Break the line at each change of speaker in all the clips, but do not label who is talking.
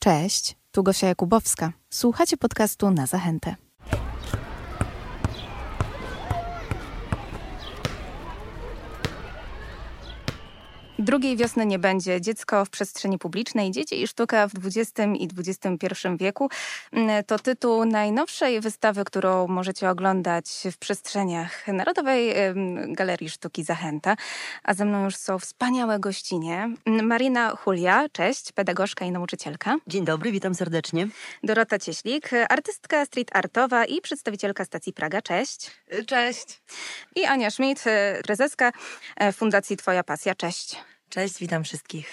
Cześć, tu Gosia Jakubowska. Słuchacie podcastu na zachętę. Drugiej wiosny nie będzie. Dziecko w przestrzeni publicznej, dzieci i sztuka w XX i XXI wieku. Mm, to tytuł najnowszej wystawy, którą możecie oglądać w przestrzeniach Narodowej Galerii Sztuki Zachęta. A ze mną już są wspaniałe gościnie. Mm, Marina Julia, cześć, pedagogzka i nauczycielka.
Dzień dobry, witam serdecznie.
Dorota Cieślik, artystka street artowa i przedstawicielka stacji Praga, cześć.
Cześć.
I Ania Schmidt, prezeska e, Fundacji Twoja Pasja, cześć.
Cześć, witam wszystkich.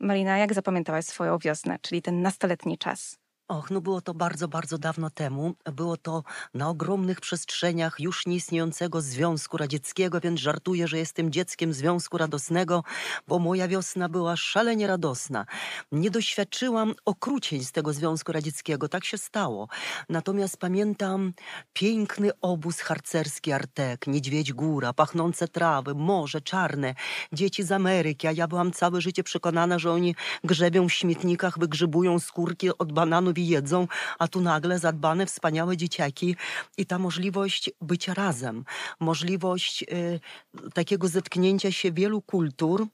Marina, jak zapamiętałaś swoją wiosnę, czyli ten nastoletni czas?
Och, no było to bardzo, bardzo dawno temu. Było to na ogromnych przestrzeniach już nieistniejącego Związku Radzieckiego, więc żartuję, że jestem dzieckiem Związku Radosnego, bo moja wiosna była szalenie radosna. Nie doświadczyłam okrucieństw tego Związku Radzieckiego, tak się stało. Natomiast pamiętam piękny obóz harcerski Artek, Niedźwiedź Góra, pachnące trawy, morze czarne, dzieci z Ameryki, a ja byłam całe życie przekonana, że oni grzebią w śmietnikach, wygrzybują skórki od bananów jedzą, a tu nagle zadbane, wspaniałe dzieciaki i ta możliwość bycia razem, możliwość y, takiego zetknięcia się wielu kultur,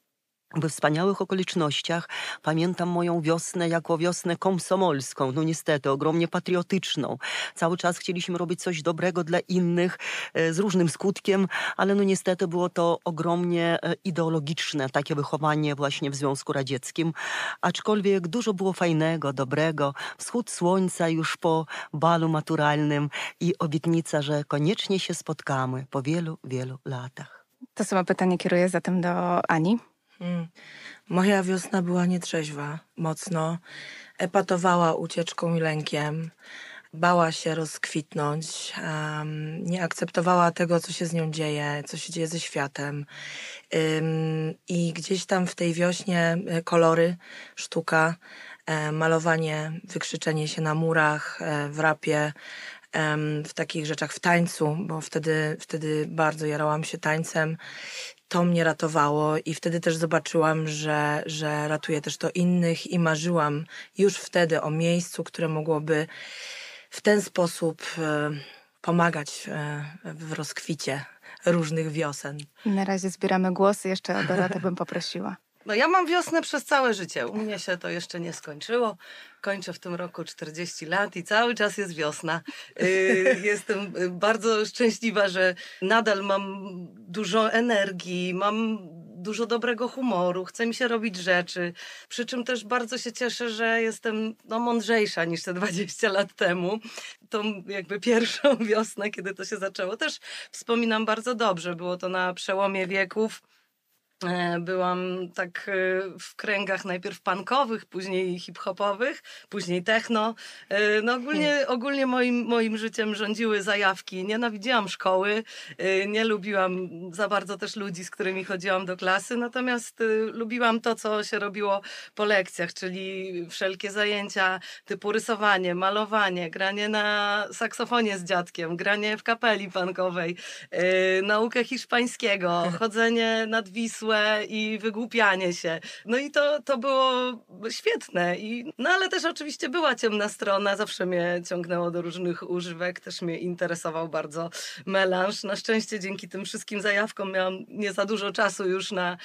we wspaniałych okolicznościach. Pamiętam moją wiosnę jako wiosnę komsomolską, no niestety, ogromnie patriotyczną. Cały czas chcieliśmy robić coś dobrego dla innych, e, z różnym skutkiem, ale no niestety było to ogromnie e, ideologiczne, takie wychowanie właśnie w Związku Radzieckim. Aczkolwiek dużo było fajnego, dobrego. Wschód słońca już po balu maturalnym i obietnica, że koniecznie się spotkamy po wielu, wielu latach.
To samo pytanie kieruję zatem do Ani.
Mm. Moja wiosna była nietrzeźwa, mocno. Epatowała ucieczką i lękiem. Bała się rozkwitnąć, um, nie akceptowała tego, co się z nią dzieje, co się dzieje ze światem. Um, I gdzieś tam w tej wiośnie e, kolory, sztuka, e, malowanie, wykrzyczenie się na murach, e, w rapie, w takich rzeczach, w tańcu, bo wtedy, wtedy bardzo jarałam się tańcem to mnie ratowało i wtedy też zobaczyłam, że, że ratuje też to innych i marzyłam już wtedy o miejscu, które mogłoby w ten sposób e, pomagać e, w rozkwicie różnych wiosen.
Na razie zbieramy głosy, jeszcze o Dorotę bym poprosiła.
No ja mam wiosnę przez całe życie. U mnie się to jeszcze nie skończyło. Kończę w tym roku 40 lat i cały czas jest wiosna. Y, jestem bardzo szczęśliwa, że nadal mam dużo energii, mam dużo dobrego humoru, chce mi się robić rzeczy. Przy czym też bardzo się cieszę, że jestem no, mądrzejsza niż te 20 lat temu. Tą jakby pierwszą wiosnę, kiedy to się zaczęło, też wspominam bardzo dobrze. Było to na przełomie wieków byłam tak e, w kręgach najpierw punkowych, później hip-hopowych, później techno. E, no ogólnie, hmm. ogólnie moim, moim życiem rządziły zajawki. Nienawidziłam szkoły, nie lubiłam za bardzo też ludzi, z którymi chodziłam do klasy, natomiast lubiłam to, co się robiło po lekcjach, czyli wszelkie zajęcia typu rysowanie, malowanie, granie na saksofonie z dziadkiem, granie w kapeli punkowej, naukę hiszpańskiego, chodzenie nad Wisłą, złe i wygłupianie się. No i to, to było świetne. I, no ale też oczywiście była ciemna strona, zawsze mnie ciągnęło do różnych używek, też mnie interesował bardzo melanż. Na szczęście dzięki tym wszystkim zajawkom miałam nie za dużo czasu już na,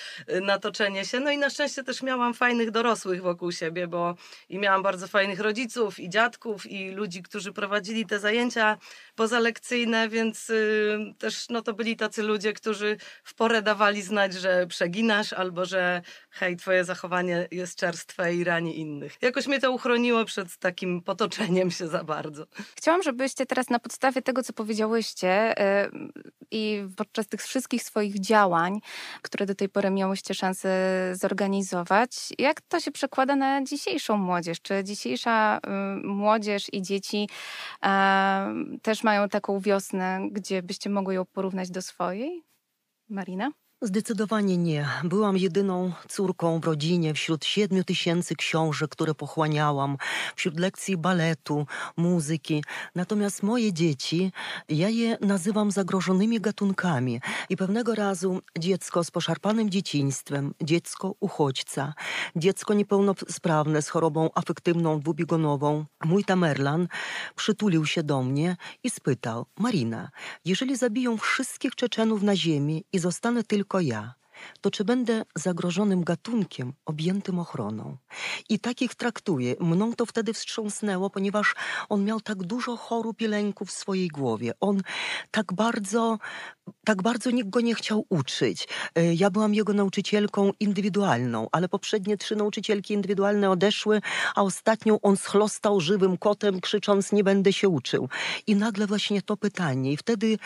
na toczenie się. No i na szczęście też miałam fajnych dorosłych wokół siebie, bo i miałam bardzo fajnych rodziców i dziadków i ludzi, którzy prowadzili te zajęcia pozalekcyjne, więc y, też no, to byli tacy ludzie, którzy w porę dawali znać, że przeginasz, albo że hej, twoje zachowanie jest czerstwe i rani innych. Jakoś mnie to uchroniło przed takim potoczeniem się za bardzo.
Chciałam, żebyście teraz na podstawie tego, co powiedziałyście yy, i podczas tych wszystkich swoich działań, które do tej pory miałyście szansę zorganizować, jak to się przekłada na dzisiejszą młodzież? Czy dzisiejsza yy, młodzież i dzieci yy, też mają taką wiosnę, gdzie byście mogły ją porównać do swojej? Marina?
Zdecydowanie nie. Byłam jedyną córką w rodzinie wśród siedmiu tysięcy książek, które pochłaniałam, wśród lekcji baletu, muzyki. Natomiast moje dzieci, ja je nazywam zagrożonymi gatunkami. I pewnego razu dziecko z poszarpanym dzieciństwem, dziecko uchodźca, dziecko niepełnosprawne z chorobą afektywną dwubiegunową, mój Tamerlan, przytulił się do mnie i spytał: Marina, jeżeli zabiją wszystkich Czeczenów na ziemi i zostanę tylko tylko ja, to czy będę zagrożonym gatunkiem objętym ochroną? I takich traktuję. Mną to wtedy wstrząsnęło, ponieważ on miał tak dużo chorób i lęków w swojej głowie. On tak bardzo tak bardzo nikt go nie chciał uczyć. E, ja byłam jego nauczycielką indywidualną, ale poprzednie trzy nauczycielki indywidualne odeszły, a ostatnią on schlostał żywym kotem, krzycząc: Nie będę się uczył. I nagle właśnie to pytanie. I wtedy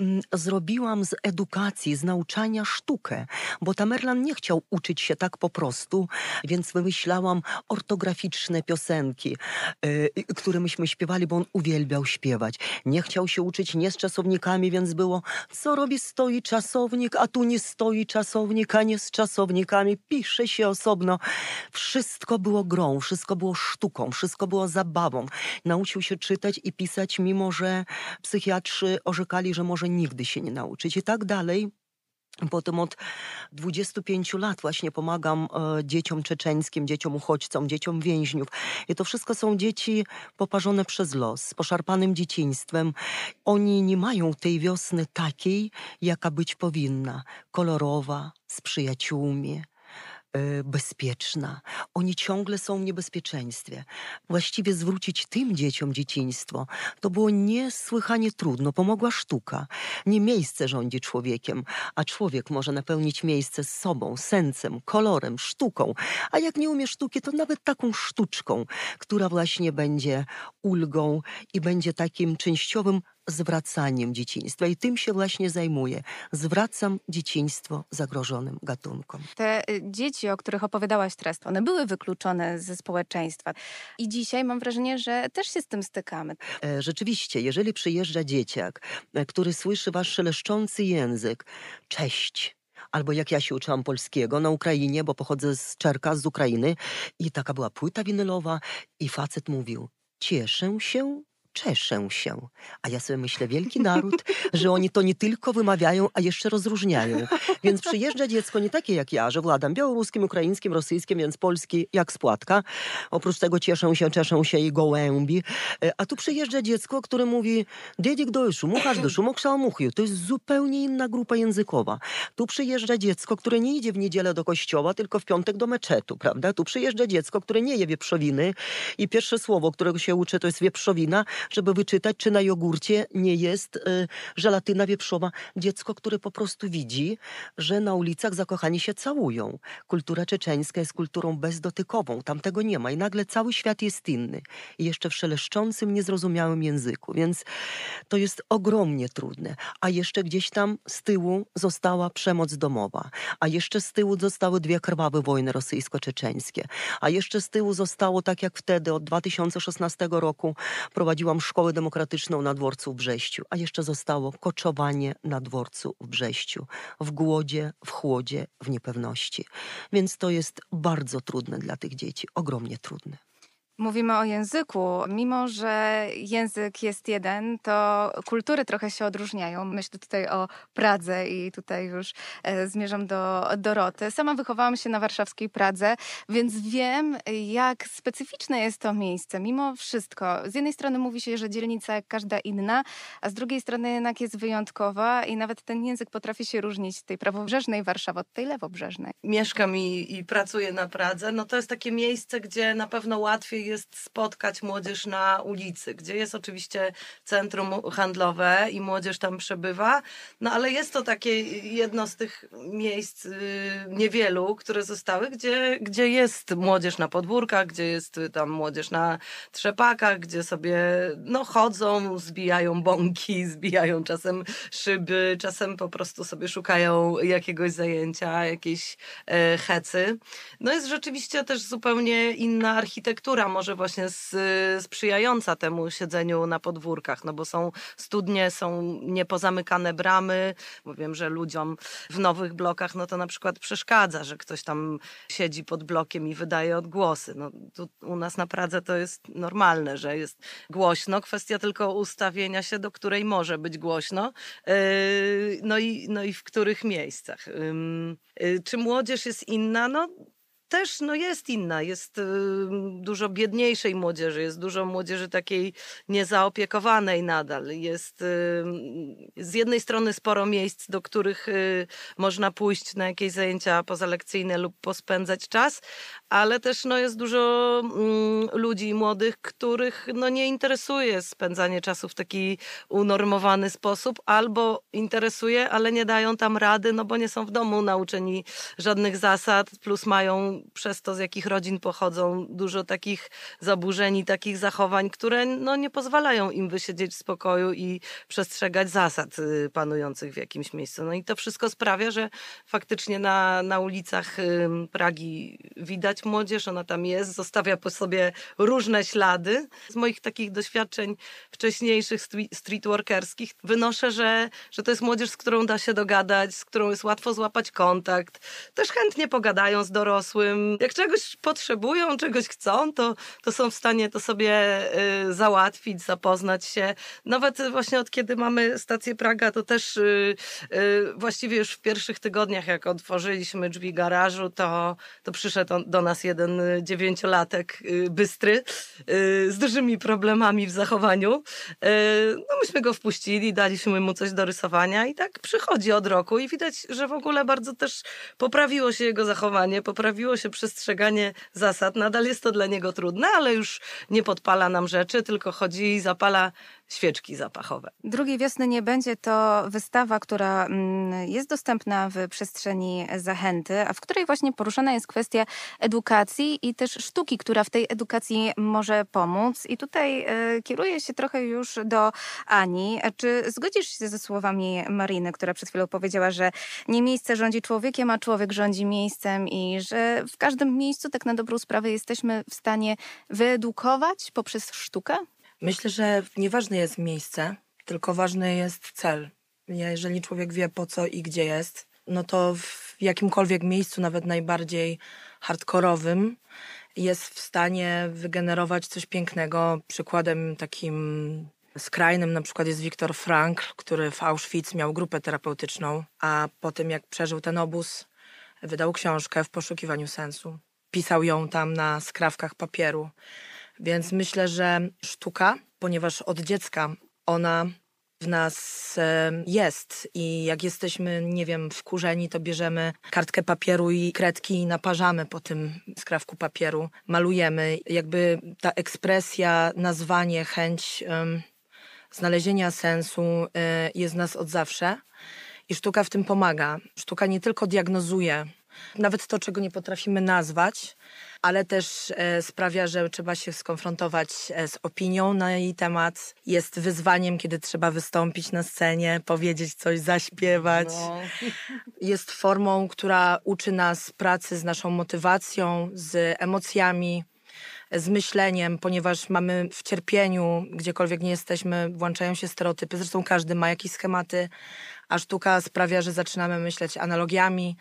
mm, zrobiłam z edukacji, z nauczania sztukę, bo Tamerlan nie chciał uczyć się tak po prostu, więc wymyślałam ortograficzne piosenki, yy, które myśmy śpiewali, bo on uwielbiał śpiewać. Nie chciał się uczyć nie z czasownikami, więc było co robi stoi czasownik, a tu nie stoi czasownik, a nie z czasownikami. Pisze się osobno. Wszystko było grą, wszystko było sztuką, wszystko było zabawą. Nauczył się czytać i pisać, mimo że psychiatrzy orzekali, że może nigdy się nie nauczyć. I tak dalej. Potem od 25 lat właśnie pomagam e, dzieciom czeczeńskim, dzieciom uchodźcom, dzieciom więźniów. I to wszystko są dzieci poparzone przez los, z poszarpanym dzieciństwem. Oni nie mają tej wiosny takiej, jaka być powinna. Kolorowa, z przyjaciółmi, bezpieczna. Oni ciągle są w niebezpieczeństwie. Właściwie zwrócić tym dzieciom dzieciństwo to było niesłychanie trudno. Pomogła sztuka. Nie miejsce rządzi człowiekiem, a człowiek może napełnić miejsce sobą, sensem, kolorem, sztuką. A jak nie umie sztuki, to nawet taką sztuczką, która właśnie będzie ulgą i będzie takim częściowym zwracaniem dzieciństwa i tym się właśnie zajmuję. Zwracam dzieciństwo zagrożonym gatunkom.
Te y, dzieci, o których opowiadałaś teraz, one były wykluczone ze społeczeństwa i dzisiaj mam wrażenie, że też się z tym stykamy.
E, rzeczywiście, jeżeli przyjeżdża dzieciak, e, który słyszy wasz szeleszczący język, cześć, albo jak ja się uczyłam polskiego na Ukrainie, bo pochodzę z Czerka, z Ukrainy i taka była płyta winylowa i facet mówił, cieszę się, czeszę się. A ja sobie myślę, wielki naród, że oni to nie tylko wymawiają, a jeszcze rozróżniają. Więc przyjeżdża dziecko nie takie jak ja, że władam białoruskim, ukraińskim, rosyjskim, więc polski jak spłatka. Oprócz tego cieszą się, czeszą się i gołębi. E, a tu przyjeżdża dziecko, które mówi Diedik dojszu, muchasz dyszu, mokrzał To jest zupełnie inna grupa językowa. Tu przyjeżdża dziecko, które nie idzie w niedzielę do kościoła, tylko w piątek do meczetu, prawda? Tu przyjeżdża dziecko, które nie je wieprzowiny i pierwsze słowo, którego się uczy, to jest wieprzowina, żeby wyczytać, czy na jogurcie nie jest y, żelatyna wieprzowa. Dziecko, które po prostu widzi, że na ulicach zakochani się całują. Kultura czeczeńska jest kulturą bezdotykową, tam tego nie ma i nagle cały świat jest inny. I jeszcze w szeleszczącym, niezrozumiałym języku, więc to jest ogromnie trudne. A jeszcze gdzieś tam z tyłu została przemoc domowa, a jeszcze z tyłu zostały dwie krwawe wojny rosyjsko-czeczeńskie, a jeszcze z tyłu zostało, tak jak wtedy, od 2016 roku prowadziłam szkołę demokratyczną na dworcu w Brześciu, a jeszcze zostało koczowanie na dworcu w Brześciu, w głodzie, w chłodzie, w niepewności. Więc to jest bardzo trudne dla tych dzieci, ogromnie trudne.
Mówimy o języku. Mimo, że język jest jeden, to kultury trochę się odróżniają. Myślę tutaj o Pradze i tutaj już e, zmierzam do Doroty. Sama wychowałam się na warszawskiej Pradze, więc wiem, jak specyficzne jest to miejsce. Mimo wszystko, z jednej strony mówi się, że dzielnica jak każda inna, a z drugiej strony jednak jest wyjątkowa i nawet ten język potrafi się różnić tej prawobrzeżnej Warszawy od tej lewobrzeżnej.
Mieszkam i, i pracuję na Pradze. No to jest takie miejsce, gdzie na pewno łatwiej jest spotkać młodzież na ulicy, gdzie jest oczywiście centrum handlowe i młodzież tam przebywa, no ale jest to takie jedno z tych miejsc y, niewielu, które zostały, gdzie, gdzie jest młodzież na podwórkach, gdzie jest tam młodzież na trzepakach, gdzie sobie no, chodzą, zbijają bąki, zbijają czasem szyby, czasem po prostu sobie szukają jakiegoś zajęcia, jakiejś e, hecy. No jest rzeczywiście też zupełnie inna architektura może właśnie sprzyjająca temu siedzeniu na podwórkach, no bo są studnie, są niepozamykane bramy, bo wiem, że ludziom w nowych blokach, no to na przykład przeszkadza, że ktoś tam siedzi pod blokiem i wydaje odgłosy. No, tu u nas na Pradze to jest normalne, że jest głośno, kwestia tylko ustawienia się, do której może być głośno, yy, no i, no i w których miejscach. Yy, czy młodzież jest inna? No też no jest inna, jest y, dużo biedniejszej młodzieży, jest dużo młodzieży takiej niezaopiekowanej nadal. Jest y, z jednej strony sporo miejsc, do których y, można pójść na jakieś zajęcia pozalekcyjne lub pospędzać czas, ale też no, jest dużo ludzi młodych, których no, nie interesuje spędzanie czasu w taki unormowany sposób, albo interesuje, ale nie dają tam rady, no bo nie są w domu nauczeni żadnych zasad, plus mają przez to, z jakich rodzin pochodzą, dużo takich zaburzeń i takich zachowań, które no, nie pozwalają im wysiedzieć w spokoju i przestrzegać zasad y, panujących w jakimś miejscu. No i to wszystko sprawia, że faktycznie na, na ulicach Pragi widać młodzież, ona tam jest, zostawia po sobie różne ślady. Z moich takich doświadczeń wcześniejszych streetworkerskich wynoszę, że, że to jest młodzież, z którą da się dogadać, z którą jest łatwo złapać kontakt. Też chętnie pogadają z dorosłym, jak czegoś potrzebują, czegoś chcą, to, to są w stanie to sobie y, załatwić, zapoznać się. Nawet właśnie od kiedy mamy stację Praga, to też y, y, właściwie już w pierwszych tygodniach, jak otworzyliśmy drzwi garażu, to, to przyszedł do nas jeden dziewięciolatek bystry z dużymi problemami w zachowaniu. No myśmy go wpuścili, daliśmy mu coś do rysowania i tak przychodzi od roku i widać, że w ogóle bardzo też poprawiło się jego zachowanie, poprawiło się przestrzeganie zasad. Nadal jest to dla niego trudne, ale już nie podpala nam rzeczy, tylko chodzi i zapala świeczki zapachowe.
Drugiej wiosny nie będzie to wystawa, która mm, jest dostępna w przestrzeni Zachęty, a w której właśnie poruszana jest kwestia edukacji i też sztuki, która w tej edukacji może pomóc. I tutaj e, kieruję się trochę już do Ani. Czy zgodzisz się ze słowami Mariny, która przed chwilą powiedziała, że nie miejsce rządzi człowiekiem, a człowiek rządzi miejscem i że w każdym miejscu tak na dobrą sprawę jesteśmy w stanie wyedukować poprzez sztukę?
Myślę, że nieważne jest miejsce, tylko ważny jest cel. Jeżeli człowiek wie po co i gdzie jest, no to w jakimkolwiek miejscu, nawet najbardziej hardkorowym, jest w stanie wygenerować coś pięknego. Przykładem takim skrajnym na przykład jest Viktor Frankl, który w Auschwitz miał grupę terapeutyczną, a po tym jak przeżył ten obóz, wydał książkę w poszukiwaniu sensu. Pisał ją tam na skrawkach papieru. Więc myślę, że sztuka, ponieważ od dziecka ona w nas jest i jak jesteśmy, nie wiem, wkurzeni, to bierzemy kartkę papieru i kredki i naparzamy po tym skrawku papieru, malujemy. Jakby ta ekspresja, nazwanie, chęć um, znalezienia sensu y, jest w nas od zawsze i sztuka w tym pomaga. Sztuka nie tylko diagnozuje nawet to, czego nie potrafimy nazwać, ale też e, sprawia, że trzeba się skonfrontować e, z opinią na jej temat. Jest wyzwaniem, kiedy trzeba wystąpić na scenie, powiedzieć coś, zaśpiewać. No. Jest formą, która uczy nas pracy z naszą motywacją, z emocjami z myśleniem, ponieważ mamy w cierpieniu, gdziekolwiek nie jesteśmy, włączają się stereotypy. Zresztą każdy ma jakieś schematy, a sztuka sprawia, że zaczynamy myśleć analogiami,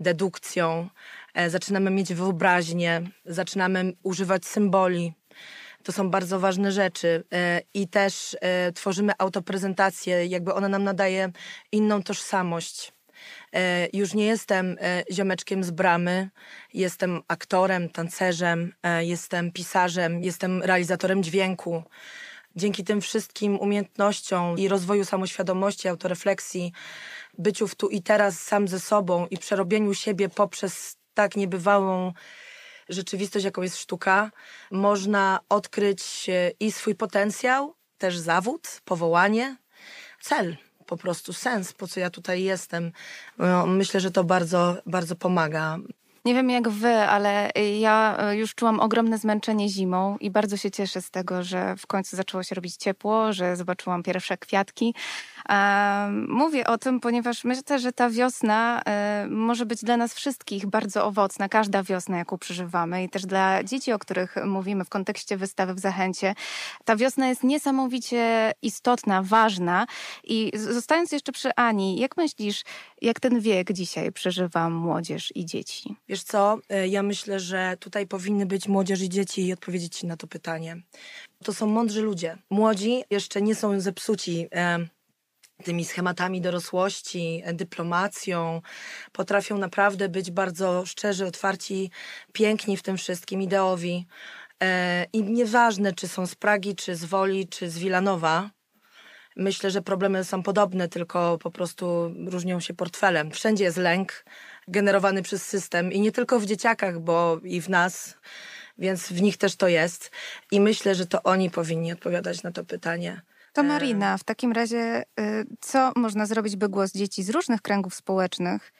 dedukcją, e, zaczynamy mieć wyobraźnię, zaczynamy używać symboli. To są bardzo ważne rzeczy e, i też e, tworzymy autoprezentację, jakby ona nam nadaje inną tożsamość. Już nie jestem ziomeczkiem z bramy, jestem aktorem, tancerzem, jestem pisarzem, jestem realizatorem dźwięku dzięki tym wszystkim umiejętnościom i rozwoju samoświadomości, autorefleksji, byciu w tu i teraz sam ze sobą i przerobieniu siebie poprzez tak niebywałą rzeczywistość, jaką jest sztuka, można odkryć i swój potencjał, też zawód, powołanie, cel, po prostu sens, po co ja tutaj jestem. No, myślę, że to bardzo, bardzo pomaga.
Nie wiem jak wy, ale ja e, już czułam ogromne zmęczenie zimą i bardzo się cieszę z tego, że w końcu zaczęło się robić ciepło, że zobaczyłam pierwsze kwiatki. Mówię o tym, ponieważ myślę, że ta wiosna e, może być dla nas wszystkich bardzo owocna, każda wiosna, jaką przeżywamy i też dla dzieci, o których mówimy w kontekście wystawy w Zachęcie. Ta wiosna jest niesamowicie istotna, ważna i zostając jeszcze przy Ani, jak myślisz, jak ten wiek dzisiaj przeżywa młodzież i dzieci?
Wiesz co, e, ja myślę, że tutaj powinny być młodzież i dzieci i odpowiedzieć ci na to pytanie. To są mądrzy ludzie. Młodzi jeszcze nie są zepsuci e, tymi schematami dorosłości, dyplomacją. Potrafią naprawdę być bardzo szczerzy, otwarci, piękni w tym wszystkim, ideowi. E, I nieważne, czy są z Pragi, czy z Woli, czy z Wilanowa, myślę, że problemy są podobne, tylko po prostu różnią się portfelem. Wszędzie jest lęk generowany przez system i nie tylko w dzieciakach, bo i w nas, więc w nich też to jest. I myślę, że to oni powinni odpowiadać na to pytanie.
To Marina, w takim razie y, co można zrobić, by głos dzieci z różnych kręgów społecznych,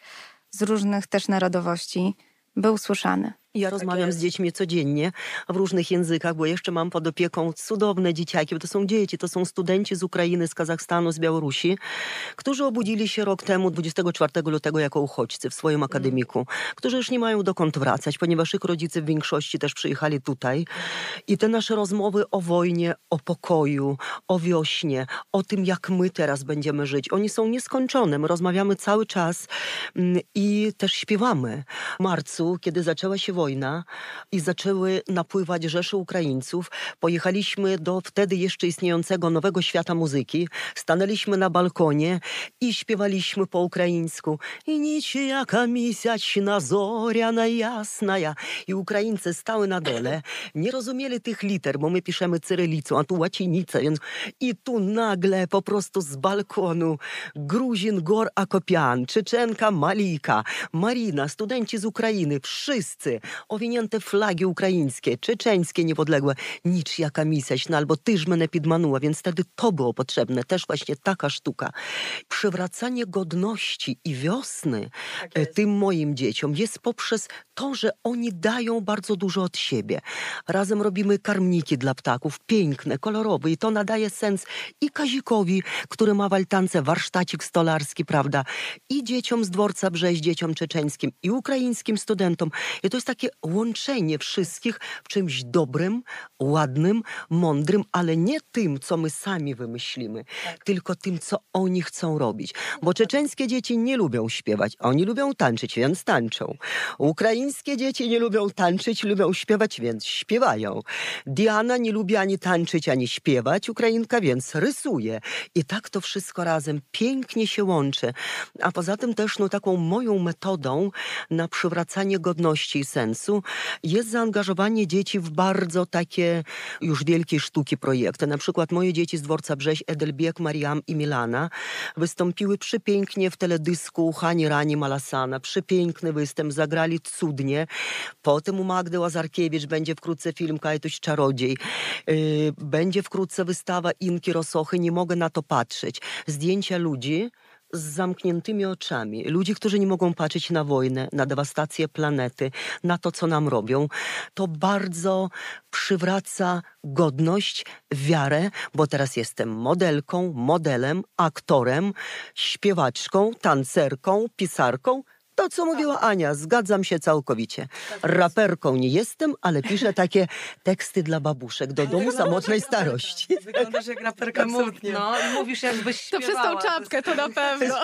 z różnych też narodowości był słyszany?
Ja tak rozmawiam jest. z dziećmi codziennie w różnych językach, bo jeszcze mam pod opieką cudowne dzieciaki, bo to są dzieci, to są studenci z Ukrainy, z Kazachstanu, z Białorusi, którzy obudzili się rok temu, 24 lutego, jako uchodźcy w swoim akademiku, którzy już nie mają dokąd wracać, ponieważ ich rodzice w większości też przyjechali tutaj. I te nasze rozmowy o wojnie, o pokoju, o wiośnie, o tym, jak my teraz będziemy żyć, oni są nieskończone. My rozmawiamy cały czas mm, i też śpiewamy. W marcu, kiedy zaczęła się wojna, wojna i zaczęły napływać rzesze Ukraińców. Pojechaliśmy do wtedy jeszcze istniejącego Nowego Świata Muzyki. Stanęliśmy na balkonie i śpiewaliśmy po ukraińsku. I niczyjaka miesiączna zoriana jasna. I Ukraińcy stały na dole. Nie rozumieli tych liter, bo my piszemy cyrylicą, a tu łacinicę. Więc... I tu nagle po prostu z balkonu Gruzin Gor Akopian, Czeczenka Malika, Marina, studenci z Ukrainy, wszyscy owinięte flagi ukraińskie, czeczeńskie niepodległe, nicz jaka no albo tyż mnie підманула, więc wtedy to było potrzebne, też właśnie taka sztuka. Przywracanie godności i wiosny tak tym moim dzieciom jest poprzez to, że oni dają bardzo dużo od siebie. Razem robimy karmniki dla ptaków, piękne, kolorowe i to nadaje sens i Kazikowi, który ma w altance warsztacik stolarski, prawda, i dzieciom z dworca Brzeź, dzieciom czeczeńskim i ukraińskim studentom. I to jest takie łączenie wszystkich w czymś dobrym, ładnym, mądrym, ale nie tym, co my sami wymyślimy, tak. tylko tym, co oni chcą robić. Bo czeczeńskie dzieci nie lubią śpiewać, oni lubią tańczyć, więc tańczą. Ukraińskie dzieci nie lubią tańczyć, lubią śpiewać, więc śpiewają. Diana nie lubi ani tańczyć, ani śpiewać, Ukrainka więc rysuje. I tak to wszystko razem pięknie się łączy. A poza tym też no, taką moją metodą na przywracanie godności i sensu jest zaangażowanie dzieci w bardzo takie już wielkie sztuki projekty. Na przykład moje dzieci z dworca Brześ, Edelbiek, Mariam i Milana wystąpiły przepięknie w teledysku Hani Rani Malasana. Przepiękny występ, zagrali cudnie. Potem u Magdy Łazarkiewicz będzie wkrótce film Kajtuś Czarodziej. Yy, będzie wkrótce wystawa Inki Rosochy. Nie mogę na to patrzeć. Zdjęcia ludzi, z zamkniętymi oczami. Ludzi, którzy nie mogą patrzeć na wojnę, na dewastację planety, na to, co nam robią. To bardzo przywraca godność, wiarę, bo teraz jestem modelką, modelem, aktorem, śpiewaczką, tancerką, pisarką, to, co mówiła Ania, zgadzam się całkowicie. Raperką nie jestem, ale piszę takie teksty dla babuszek do domu samotnej starości.
Wyglądasz jak raperka smutnie.
No, mówisz jakbyś
śpiewała. To przez tą czapkę, to na pewno.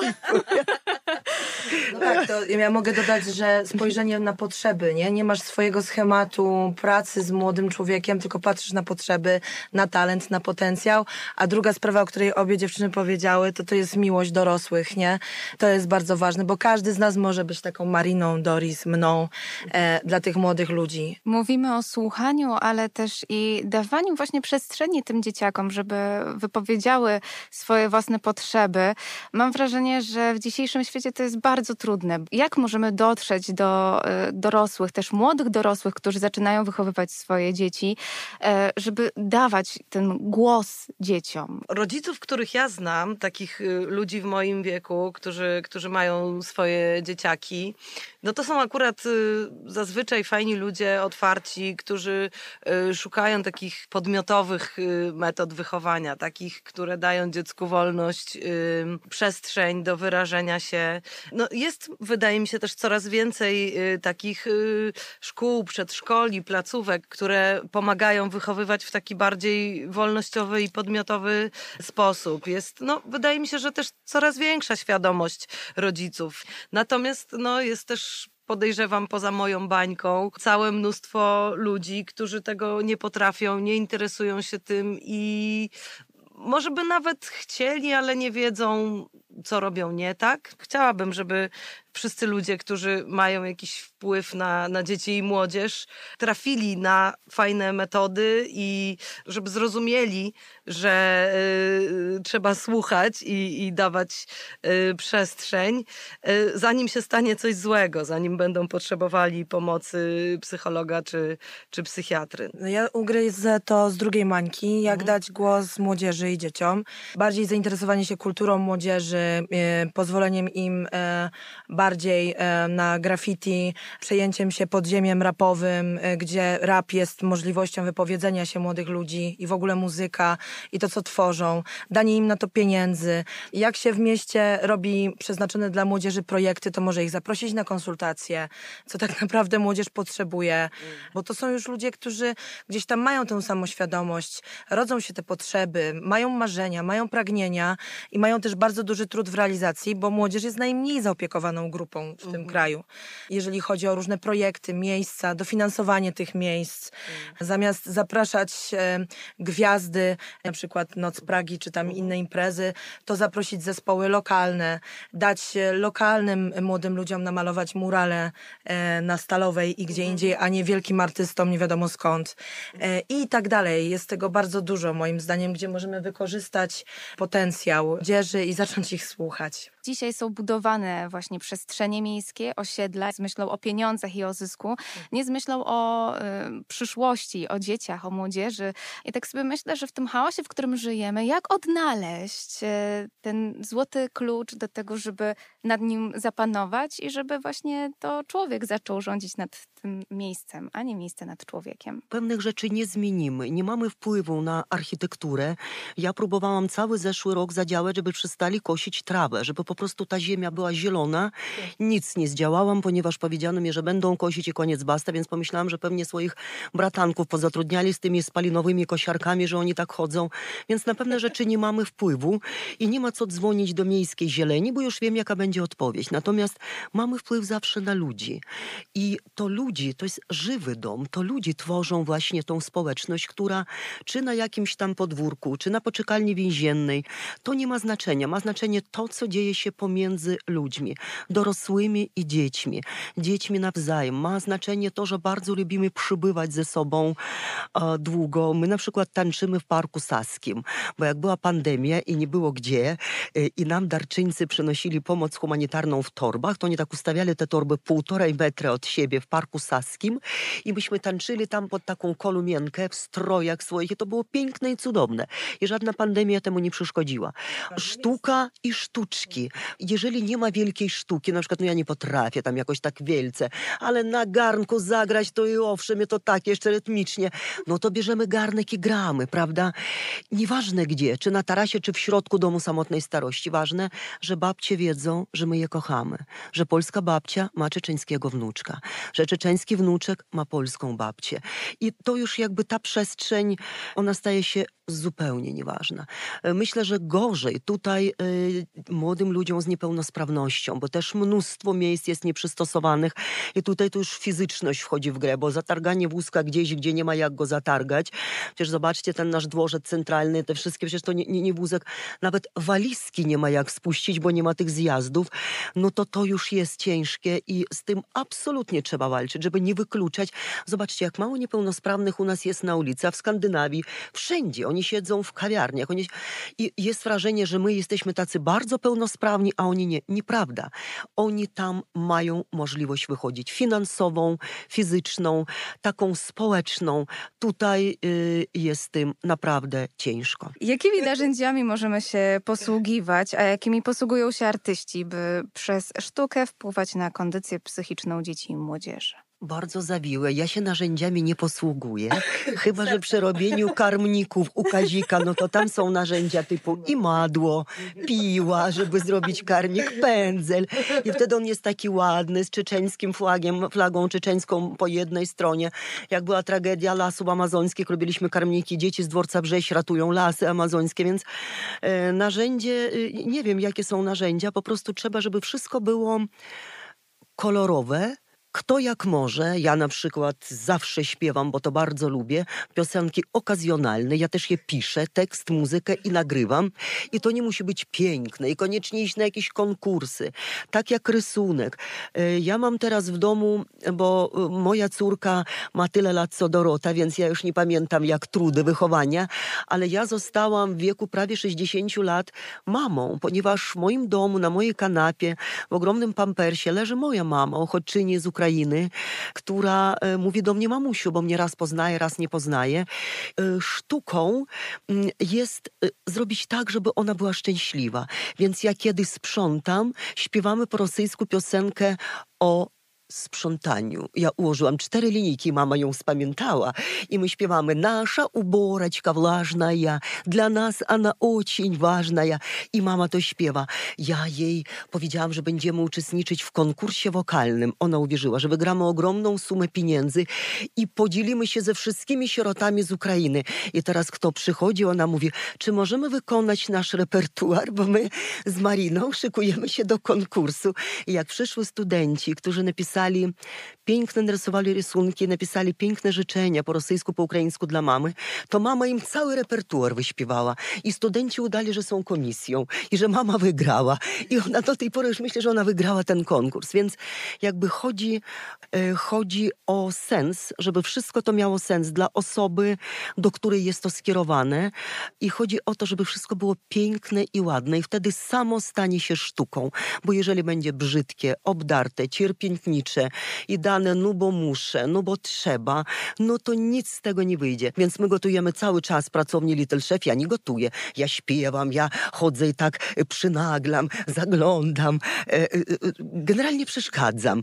No tak, to ja mogę dodać, że spojrzenie na potrzeby, nie? Nie masz swojego schematu pracy z młodym człowiekiem, tylko patrzysz na potrzeby, na talent, na potencjał. A druga sprawa, o której obie dziewczyny powiedziały, to to jest miłość dorosłych, nie? To jest bardzo ważne, bo każdy z nas może być taką Mariną, Doris, mną e, dla tych młodych ludzi.
Mówimy o słuchaniu, ale też i dawaniu właśnie przestrzeni tym dzieciakom, żeby wypowiedziały swoje własne potrzeby. Mam wrażenie, że w dzisiejszym świecie to jest bardzo trudne. Jak możemy dotrzeć do e, dorosłych, też młodych dorosłych, którzy zaczynają wychowywać swoje dzieci, e, żeby dawać ten głos dzieciom?
Rodziców, których ja znam, takich y, ludzi w moim wieku, którzy, którzy mają swoje dzieciaki, no to są akurat y, zazwyczaj fajni ludzie, otwarci, którzy y, szukają takich podmiotowych metod wychowania, takich, które dają dziecku wolność, przestrzeń do wyrażenia się. No jest, wydaje mi się, też coraz więcej y, takich y, szkół, przedszkoli, placówek, które pomagają wychowywać w taki bardziej wolnościowy i podmiotowy sposób. Jest, no, wydaje mi się, że też coraz większa świadomość rodziców. Natomiast no, jest też podejrzewam poza moją bańką, całe mnóstwo ludzi, którzy tego nie potrafią, nie interesują się tym i może by nawet chcieli, ale nie wiedzą, co robią nie tak. Chciałabym, żeby wszyscy ludzie, którzy mają jakiś wpływ na, na dzieci i młodzież, trafili na fajne metody i żeby zrozumieli, że y, trzeba słuchać i, i dawać y, przestrzeń, y, zanim się stanie coś złego, zanim będą potrzebowali pomocy psychologa czy, czy psychiatry.
No Ja ugryzę to z drugiej mańki, jak
Mhm.
dać głos młodzieży i dzieciom. Bardziej zainteresowanie się kulturą młodzieży, pozwoleniem im e, bardziej e, na graffiti, przejęciem się podziemiem rapowym, e, gdzie rap jest możliwością wypowiedzenia się młodych ludzi i w ogóle muzyka i to, co tworzą, danie im na to pieniędzy. Jak się w mieście robi przeznaczone dla młodzieży projekty, to może ich zaprosić na konsultacje, co tak naprawdę młodzież potrzebuje, bo to są już ludzie, którzy gdzieś tam mają tę samoświadomość, rodzą się te potrzeby, mają marzenia, mają pragnienia i mają też bardzo duży trud w realizacji, bo młodzież jest najmniej zaopiekowaną grupą w tym kraju. Jeżeli chodzi o różne projekty, miejsca, dofinansowanie tych miejsc, zamiast zapraszać e, gwiazdy, na przykład Noc Pragi czy tam inne imprezy, to zaprosić zespoły lokalne, dać e, lokalnym młodym ludziom namalować murale e, na Stalowej i gdzie indziej, a nie wielkim artystom nie wiadomo skąd. E, I tak dalej. Jest tego bardzo dużo moim zdaniem, gdzie możemy wykorzystać potencjał dzieży i zacząć ich słuchać.
Dzisiaj są budowane właśnie przestrzenie miejskie, osiedla z myślą o pieniądzach i o zysku, nie z myślą o y, przyszłości, o dzieciach, o młodzieży. I tak sobie myślę, że w tym chaosie, w którym żyjemy, jak odnaleźć y, ten złoty klucz do tego, żeby nad nim zapanować i żeby właśnie to człowiek zaczął rządzić nad tym miejscem, a nie miejsce nad człowiekiem.
Pewnych rzeczy nie zmienimy, nie mamy wpływu na architekturę. Ja próbowałam cały zeszły rok zadziałać, żeby przestali kosić trawę, żeby po prostu ta ziemia była zielona. Nic nie zdziałałam, ponieważ powiedziano mi, że będą kosić i koniec basta, więc pomyślałam, że pewnie swoich bratanków pozatrudniali z tymi spalinowymi kosiarkami, że oni tak chodzą. Więc na pewne rzeczy nie mamy wpływu i nie ma co dzwonić do miejskiej zieleni, bo już wiem, jaka będzie odpowiedź. Natomiast mamy wpływ zawsze na ludzi. I to ludzi, to jest żywy dom, to ludzi tworzą właśnie tą społeczność, która czy na jakimś tam podwórku, czy na poczekalni więziennej, to nie ma znaczenia. Ma znaczenie to, co dzieje się pomiędzy ludźmi, dorosłymi i dziećmi, dziećmi nawzajem. Ma znaczenie to, że bardzo lubimy przybywać ze sobą e, długo. My na przykład tańczymy w Parku Saskim, bo jak była pandemia i nie było gdzie e, i nam darczyńcy przynosili pomoc humanitarną w torbach, to oni tak ustawiali te torby półtorej metra od siebie w Parku Saskim i myśmy tańczyli tam pod taką kolumienkę w strojach swoich i to było piękne i cudowne. I żadna pandemia temu nie przeszkodziła. Sztuka i sztuczki. Jeżeli nie ma wielkiej sztuki, na przykład no ja nie potrafię tam jakoś tak wielce, ale na garnku zagrać to i owszem, to tak jeszcze rytmicznie, no to bierzemy garnek i gramy, prawda? Nieważne gdzie, czy na tarasie, czy w środku domu samotnej starości. Ważne, że babcie wiedzą, że my je kochamy. Że polska babcia ma czeczeńskiego wnuczka. Że czeczeński wnuczek ma polską babcię. I to już jakby ta przestrzeń, ona staje się zupełnie nieważna. E, Myślę, że gorzej tutaj y, młodym ludziom z niepełnosprawnością, bo też mnóstwo miejsc jest nieprzystosowanych i tutaj to już fizyczność wchodzi w grę, bo zatarganie wózka gdzieś, gdzie nie ma jak go zatargać. Przecież zobaczcie ten nasz dworzec centralny, te wszystkie, przecież to nie, nie, nie wózek, nawet walizki nie ma jak spuścić, bo nie ma tych zjazdów. No to to już jest ciężkie i z tym absolutnie trzeba walczyć, żeby nie wykluczać. Zobaczcie, jak mało niepełnosprawnych u nas jest na ulicy, a w Skandynawii wszędzie. Oni siedzą w kawiarniach. Oni... I jest wrażenie, że my jesteśmy tacy bardzo pełnosprawni, a oni nie. Nieprawda. Oni tam mają możliwość wychodzić finansową, fizyczną, taką społeczną. Tutaj y, jest tym naprawdę ciężko.
Jakimi narzędziami możemy się posługiwać, a jakimi posługują się artyści? By przez sztukę wpływać na kondycję psychiczną dzieci i młodzieży?
Bardzo zawiłe. Ja się narzędziami nie posługuję. Chyba, że przy robieniu karmników u Kazika, no to tam są narzędzia typu i madło, piła, żeby zrobić karmnik, pędzel. I wtedy on jest taki ładny, z czeczeńskim flagiem, flagą czeczeńską po jednej stronie. Jak była tragedia lasów amazońskich, robiliśmy karmniki. Dzieci z dworca Brześ ratują lasy amazońskie, więc e, narzędzie, e, nie wiem jakie są narzędzia, po prostu trzeba, żeby wszystko było kolorowe, kto jak może, ja na przykład zawsze śpiewam, bo to bardzo lubię, piosenki okazjonalne, ja też je piszę, tekst, muzykę i nagrywam. I to nie musi być piękne i koniecznie iść na jakieś konkursy, tak jak rysunek. E, Ja mam teraz w domu, bo e, moja córka ma tyle lat co Dorota, więc ja już nie pamiętam jak trudy wychowania, ale ja zostałam w wieku prawie 60 lat mamą, ponieważ w moim domu, na mojej kanapie, w ogromnym pampersie leży moja mama, uchodźczyni z Ukrainy, która e, mówi do mnie mamusiu, bo mnie raz poznaje, raz nie poznaje. E, Sztuką mm, jest e, zrobić tak, żeby ona była szczęśliwa. Więc ja kiedy sprzątam, śpiewamy po rosyjsku piosenkę o sprzątaniu. Ja ułożyłam cztery linijki, mama ją spamiętała i my śpiewamy «Nasza uboraczka włażnaja, dla nas ona ocień ważnaja». I mama to śpiewa. Ja jej powiedziałam, że będziemy uczestniczyć w konkursie wokalnym. Ona uwierzyła, że wygramy ogromną sumę pieniędzy i podzielimy się ze wszystkimi sierotami z Ukrainy. I teraz kto przychodzi, ona mówi, czy możemy wykonać nasz repertuar, bo my z Mariną szykujemy się do konkursu. I jak przyszły studenci, którzy napisali piękne, narysowali rysunki, napisali piękne życzenia po rosyjsku, po ukraińsku dla mamy, to mama im cały repertuar wyśpiewała. I studenci udali, że są komisją i że mama wygrała. I ona do tej pory już myślę, że ona wygrała ten konkurs. Więc jakby chodzi, e, chodzi o sens, żeby wszystko to miało sens dla osoby, do której jest to skierowane. I chodzi o to, żeby wszystko było piękne i ładne. I wtedy samo stanie się sztuką. Bo jeżeli będzie brzydkie, obdarte, cierpiętnicze i dane no bo muszę, no bo trzeba, no to nic z tego nie wyjdzie. Więc my gotujemy cały czas pracowni Little Chef. Ja nie gotuję. Ja śpiewam, ja chodzę i tak e, przynaglam, zaglądam. E, e, e, Generalnie przeszkadzam,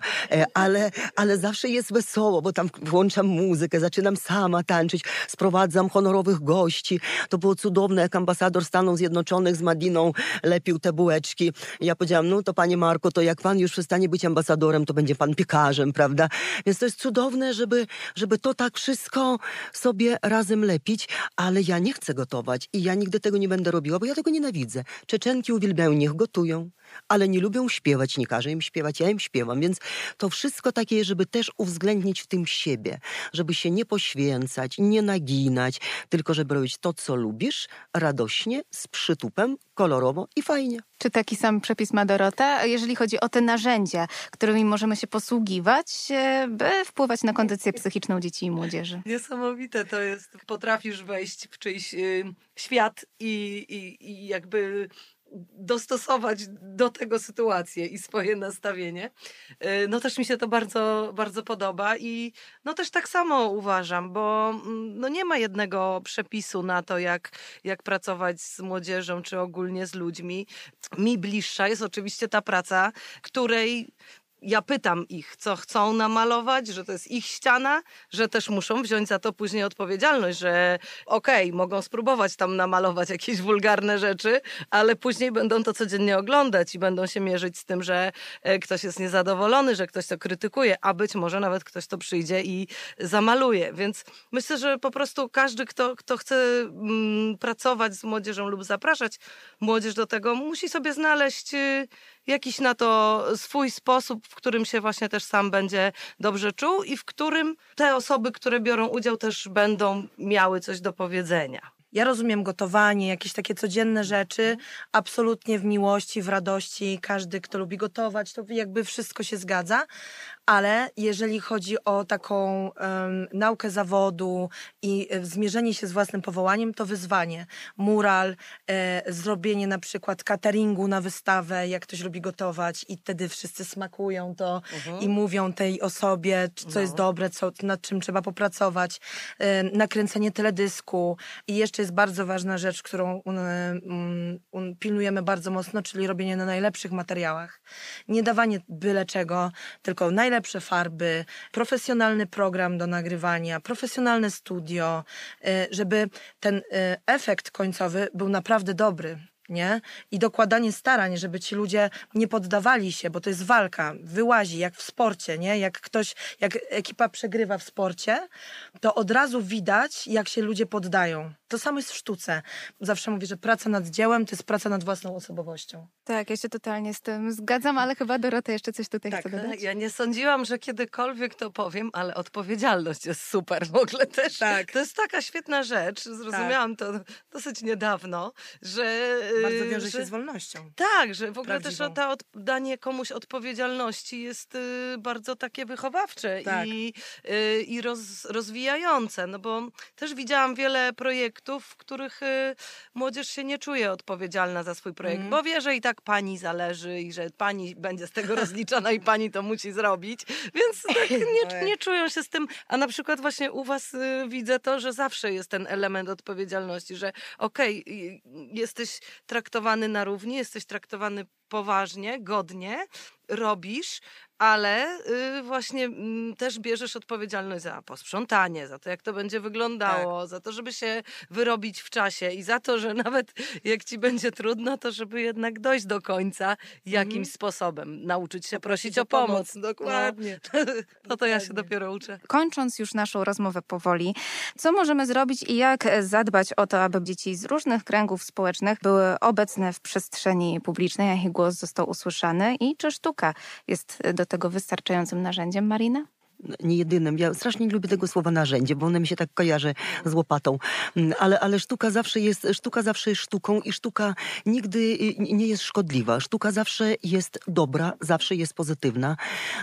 ale, ale zawsze jest wesoło, bo tam włączam muzykę, zaczynam sama tańczyć, sprowadzam honorowych gości. To było cudowne, jak ambasador Stanów Zjednoczonych z Madiną lepił te bułeczki. Ja powiedziałam, no to panie Marko, to jak pan już przestanie być ambasadorem, to będzie pan piekarzem, prawda? Więc to jest cudowne, żeby, żeby to tak wszystko sobie razem lepić, ale ja nie chcę gotować i ja nigdy tego nie będę robiła, bo ja tego nienawidzę. Czeczenki uwielbiają, niech gotują, ale nie lubią śpiewać, nie każę im śpiewać, ja im śpiewam, więc to wszystko takie, żeby też uwzględnić w tym siebie, żeby się nie poświęcać, nie naginać, tylko żeby robić to, co lubisz, radośnie, z przytupem, kolorowo i fajnie.
Czy taki sam przepis ma Dorota, jeżeli chodzi o te narzędzia, którymi możemy się posługiwać, e, by wpływać na kondycję psychiczną dzieci i młodzieży?
Niesamowite to jest. Potrafisz wejść w czyjś y, świat i, i, i jakby dostosować do tego sytuację i swoje nastawienie. Y, No też mi się to bardzo, bardzo podoba i no też tak samo uważam, bo mm, no nie ma jednego przepisu na to, jak, jak pracować z młodzieżą czy ogólnie z ludźmi. Mi bliższa jest oczywiście ta praca, której ja pytam ich, co chcą namalować, że to jest ich ściana, że też muszą wziąć za to później odpowiedzialność, że okej, mogą spróbować tam namalować jakieś wulgarne rzeczy, ale później będą to codziennie oglądać i będą się mierzyć z tym, że e, ktoś jest niezadowolony, że ktoś to krytykuje, a być może nawet ktoś to przyjdzie i zamaluje. Więc myślę, że po prostu każdy, kto, kto chce mm, pracować z młodzieżą lub zapraszać młodzież do tego, musi sobie znaleźć y, jakiś na to swój sposób, w którym się właśnie też sam będzie dobrze czuł i w którym te osoby, które biorą udział, też będą miały coś do powiedzenia.
Ja rozumiem gotowanie, jakieś takie codzienne rzeczy, absolutnie w miłości, w radości. Każdy, kto lubi gotować, to jakby wszystko się zgadza. Ale jeżeli chodzi o taką em, naukę zawodu i e, zmierzenie się z własnym powołaniem, to wyzwanie. Mural, e, zrobienie na przykład cateringu na wystawę, jak ktoś lubi gotować i wtedy wszyscy smakują to i mówią tej osobie, co jest
No.
dobre, co, nad czym trzeba popracować. E, nakręcenie teledysku i jeszcze jest bardzo ważna rzecz, którą um, um, um, pilnujemy bardzo mocno, czyli robienie na najlepszych materiałach. Nie dawanie byle czego, tylko najlepsze farby, profesjonalny program do nagrywania, profesjonalne studio, e, żeby ten e, efekt końcowy był naprawdę dobry. Nie? I dokładanie starań, żeby ci ludzie nie poddawali się, bo to jest walka, wyłazi jak w sporcie, nie? Jak ktoś, jak ekipa przegrywa w sporcie, to od razu widać, jak się ludzie poddają. To samo jest w sztuce. Zawsze mówię, że praca nad dziełem to jest praca nad własną osobowością.
Tak, ja się totalnie z tym zgadzam, ale chyba Dorota jeszcze coś tutaj
Tak,
chce dodać.
Ja nie sądziłam, że kiedykolwiek to powiem, ale odpowiedzialność jest super w ogóle też.
Tak.
To jest taka świetna rzecz. Zrozumiałam to dosyć niedawno, że.
Bardzo
y,
wiąże
że,
się z wolnością.
Tak, że w ogóle
Prawdziwą.
też to od, danie komuś odpowiedzialności jest y, bardzo takie wychowawcze
Tak.
i, y, i roz, rozwijające. No bo też widziałam wiele projektów, w których młodzież się nie czuje odpowiedzialna za swój projekt,
Mhm.
bo wie, że i tak pani zależy i że pani będzie z tego rozliczana i pani to musi zrobić. Więc tak nie,
Ojej.
nie czują się z tym. A na przykład właśnie u was widzę to, że zawsze jest ten element odpowiedzialności, że okej, y, jesteś traktowany na równi, jesteś traktowany poważnie, godnie, robisz, ale y, właśnie mm, też bierzesz odpowiedzialność za posprzątanie, za to, jak to będzie wyglądało, za to, żeby się wyrobić w czasie i za to, że nawet jak ci będzie trudno, to żeby jednak dojść do końca jakimś sposobem, nauczyć się prosić o pomoc.
Dokładnie.
No, no to ja się
Dokładnie.
dopiero uczę.
Kończąc już naszą rozmowę powoli, co możemy zrobić i jak e, zadbać o to, aby dzieci z różnych kręgów społecznych były obecne w przestrzeni publicznej, a ich głos został usłyszany i czy sztuka jest e, do tego wystarczającym narzędziem, Marina?
Nie jedynym. Ja strasznie nie lubię tego słowa narzędzie, bo one mi się tak kojarzy z łopatą. Mm, Ale, ale sztuka zawsze jest, sztuka zawsze jest sztuką i sztuka nigdy y, nie jest szkodliwa. Sztuka zawsze jest dobra, zawsze jest pozytywna.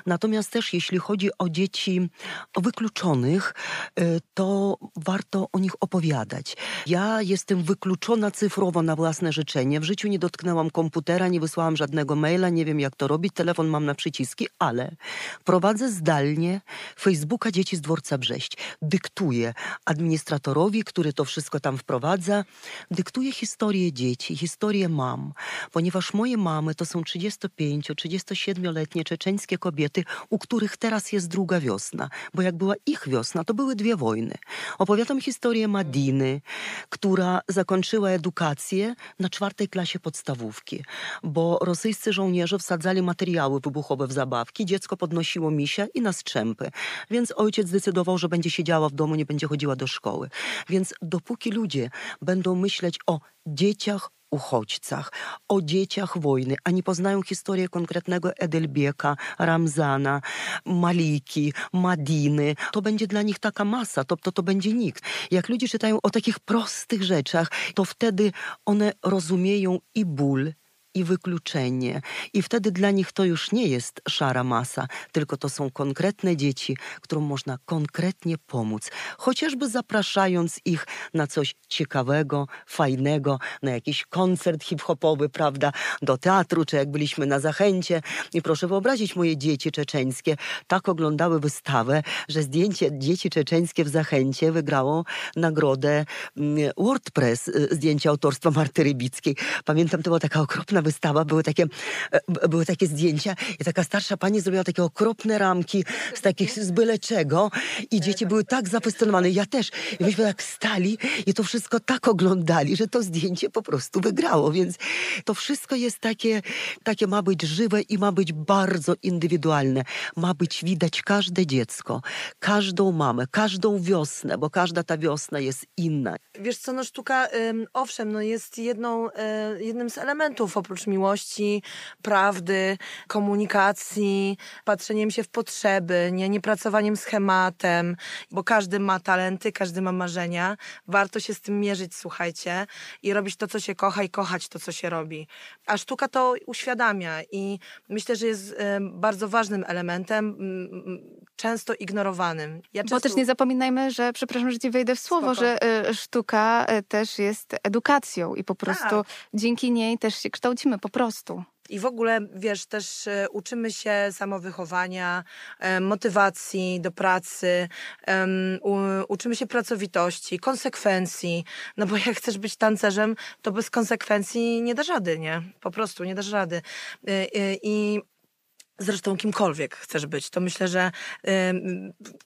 Natomiast też jeśli chodzi o dzieci wykluczonych, y, to warto o nich opowiadać. Ja jestem wykluczona cyfrowo na własne życzenie. W życiu nie dotknęłam komputera, nie wysłałam żadnego maila, nie wiem jak to robić. Telefon mam na przyciski, ale prowadzę zdalnie Facebooka Dzieci z Dworca Brześć. Dyktuję administratorowi, który to wszystko tam wprowadza, dyktuję historię dzieci, historię mam, ponieważ moje mamy to są 35-37-letnie czeczeńskie kobiety, u których teraz jest druga wiosna, bo jak była ich wiosna, to były dwie wojny. Opowiadam historię Madiny, która zakończyła edukację na czwartej klasie podstawówki, bo rosyjscy żołnierze wsadzali materiały wybuchowe w zabawki, dziecko podnosiło misia i na Więc ojciec zdecydował, że będzie siedziała w domu, nie będzie chodziła do szkoły. Więc dopóki ludzie będą myśleć o dzieciach, uchodźcach, o dzieciach wojny, a nie poznają historię konkretnego Edelbieka, Ramzana, Maliki, Madiny, to będzie dla nich taka masa, to, to, to będzie nikt. Jak ludzie czytają o takich prostych rzeczach, to wtedy one rozumieją i ból, i wykluczenie. I wtedy dla nich to już nie jest szara masa, tylko to są konkretne dzieci, którym można konkretnie pomóc. Chociażby zapraszając ich na coś ciekawego, fajnego, na jakiś koncert hip-hopowy, prawda, do teatru, czy jak byliśmy na Zachęcie. I proszę wyobrazić, moje dzieci czeczeńskie tak oglądały wystawę, że zdjęcie dzieci czeczeńskie w Zachęcie wygrało nagrodę mm, WordPress, y, zdjęcie autorstwa Marty Rybickiej. Pamiętam, to była taka okropna wystawa, były takie, e, były takie zdjęcia i taka starsza pani zrobiła takie okropne ramki z takich z byle czego i dzieci były tak zafascynowane, ja też. I myśmy tak stali i to wszystko tak oglądali, że to zdjęcie po prostu wygrało, więc to wszystko jest takie, takie ma być żywe i ma być bardzo indywidualne. Ma być widać każde dziecko, każdą mamę, każdą wiosnę, bo każda ta wiosna jest inna.
Wiesz co, no sztuka, owszem, no jest jedną, e, jednym z elementów oprócz miłości, prawdy, komunikacji, patrzeniem się w potrzeby, nie, nie pracowaniem schematem, bo każdy ma talenty, każdy ma marzenia. Warto się z tym mierzyć, słuchajcie, i robić to, co się kocha i kochać to, co się robi. A sztuka to uświadamia i myślę, że jest e, bardzo ważnym elementem, często ignorowanym. Ja
Bo
często-
też nie zapominajmy, że, przepraszam, że ci wejdę w słowo,
Spoko.
że y, sztuka y, też jest edukacją i po prostu
Tak.
dzięki niej też się po prostu.
I w ogóle, wiesz, też e, uczymy się samowychowania, e, motywacji do pracy, uczymy się pracowitości, konsekwencji. No bo jak chcesz być tancerzem, to bez konsekwencji nie dasz rady, nie? Po prostu nie dasz rady. E, I Zresztą kimkolwiek chcesz być, to myślę, że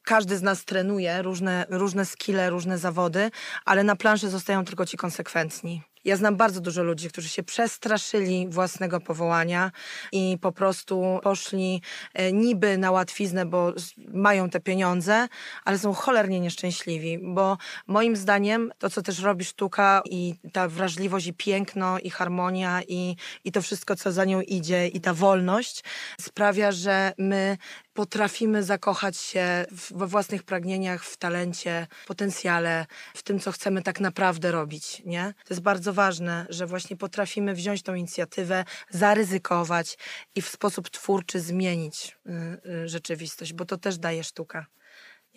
każdy z nas trenuje różne, różne skille, różne zawody, ale na planszy zostają tylko ci konsekwentni. Ja znam bardzo dużo ludzi, którzy się przestraszyli własnego powołania i po prostu poszli e, niby na łatwiznę, bo mają te pieniądze, ale są cholernie nieszczęśliwi, bo moim zdaniem to, co też robi sztuka i ta wrażliwość i piękno i harmonia i, i to wszystko, co za nią idzie i ta wolność sprawia, że my potrafimy zakochać się we własnych pragnieniach, w talencie, potencjale, w tym, co chcemy tak naprawdę robić, nie? To jest bardzo ważne, że właśnie potrafimy wziąć tą inicjatywę, zaryzykować i w sposób twórczy zmienić y, y, rzeczywistość, bo to też daje sztuka,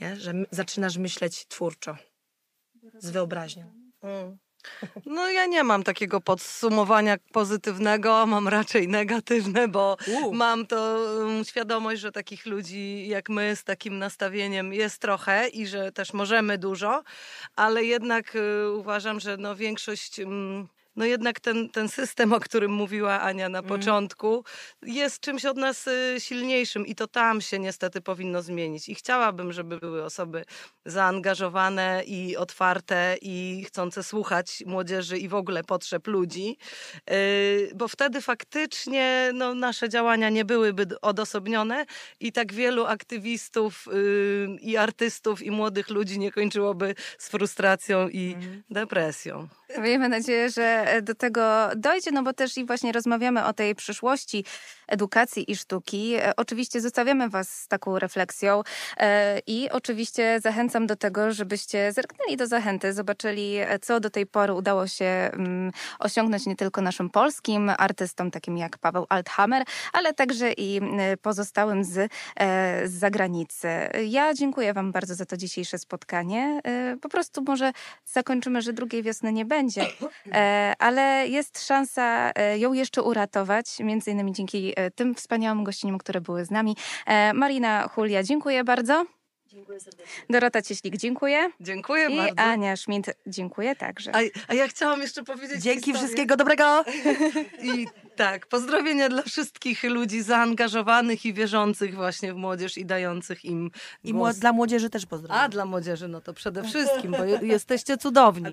nie? Że zaczynasz myśleć twórczo, z wyobraźnią.
Mm. No ja nie mam takiego podsumowania pozytywnego, mam raczej negatywne, bo
U.
mam to um, świadomość, że takich ludzi jak my z takim nastawieniem jest trochę i że też możemy dużo, ale jednak y, uważam, że no większość... mm, no jednak ten, ten system, o którym mówiła Ania na początku, jest czymś od nas y, silniejszym i to tam się niestety powinno zmienić. I chciałabym, żeby były osoby zaangażowane i otwarte i chcące słuchać młodzieży i w ogóle potrzeb ludzi, y, bo wtedy faktycznie no, nasze działania nie byłyby odosobnione i tak wielu aktywistów y, i artystów i młodych ludzi nie kończyłoby z frustracją i depresją.
Miejmy nadzieję, że do tego dojdzie, no bo też i właśnie rozmawiamy o tej przyszłości edukacji i sztuki. E, Oczywiście zostawiamy Was z taką refleksją e, i oczywiście zachęcam do tego, żebyście zerknęli do zachęty, zobaczyli, e, co do tej pory udało się mm, osiągnąć nie tylko naszym polskim artystom, takim jak Paweł Althammer, ale także i pozostałym z, e, z zagranicy. Ja dziękuję Wam bardzo za to dzisiejsze spotkanie. E, Po prostu może zakończymy, że drugiej wiosny nie będzie, e, ale jest szansa e, ją jeszcze uratować, między innymi dzięki e, tym wspaniałym gościniom, które były z nami. E, Marina Julia, dziękuję bardzo.
Dziękuję serdecznie.
Dorota Cieślik, dziękuję.
Dziękuję
I
bardzo.
Ania Schmidt, dziękuję także.
A, a ja chciałam jeszcze powiedzieć
Dzięki
historię.
wszystkiego dobrego!
I tak, pozdrowienia dla wszystkich ludzi zaangażowanych i wierzących właśnie w młodzież i dających im
I
głos.
dla młodzieży też pozdrawiam.
A dla młodzieży, no to przede wszystkim, bo je- jesteście cudowni.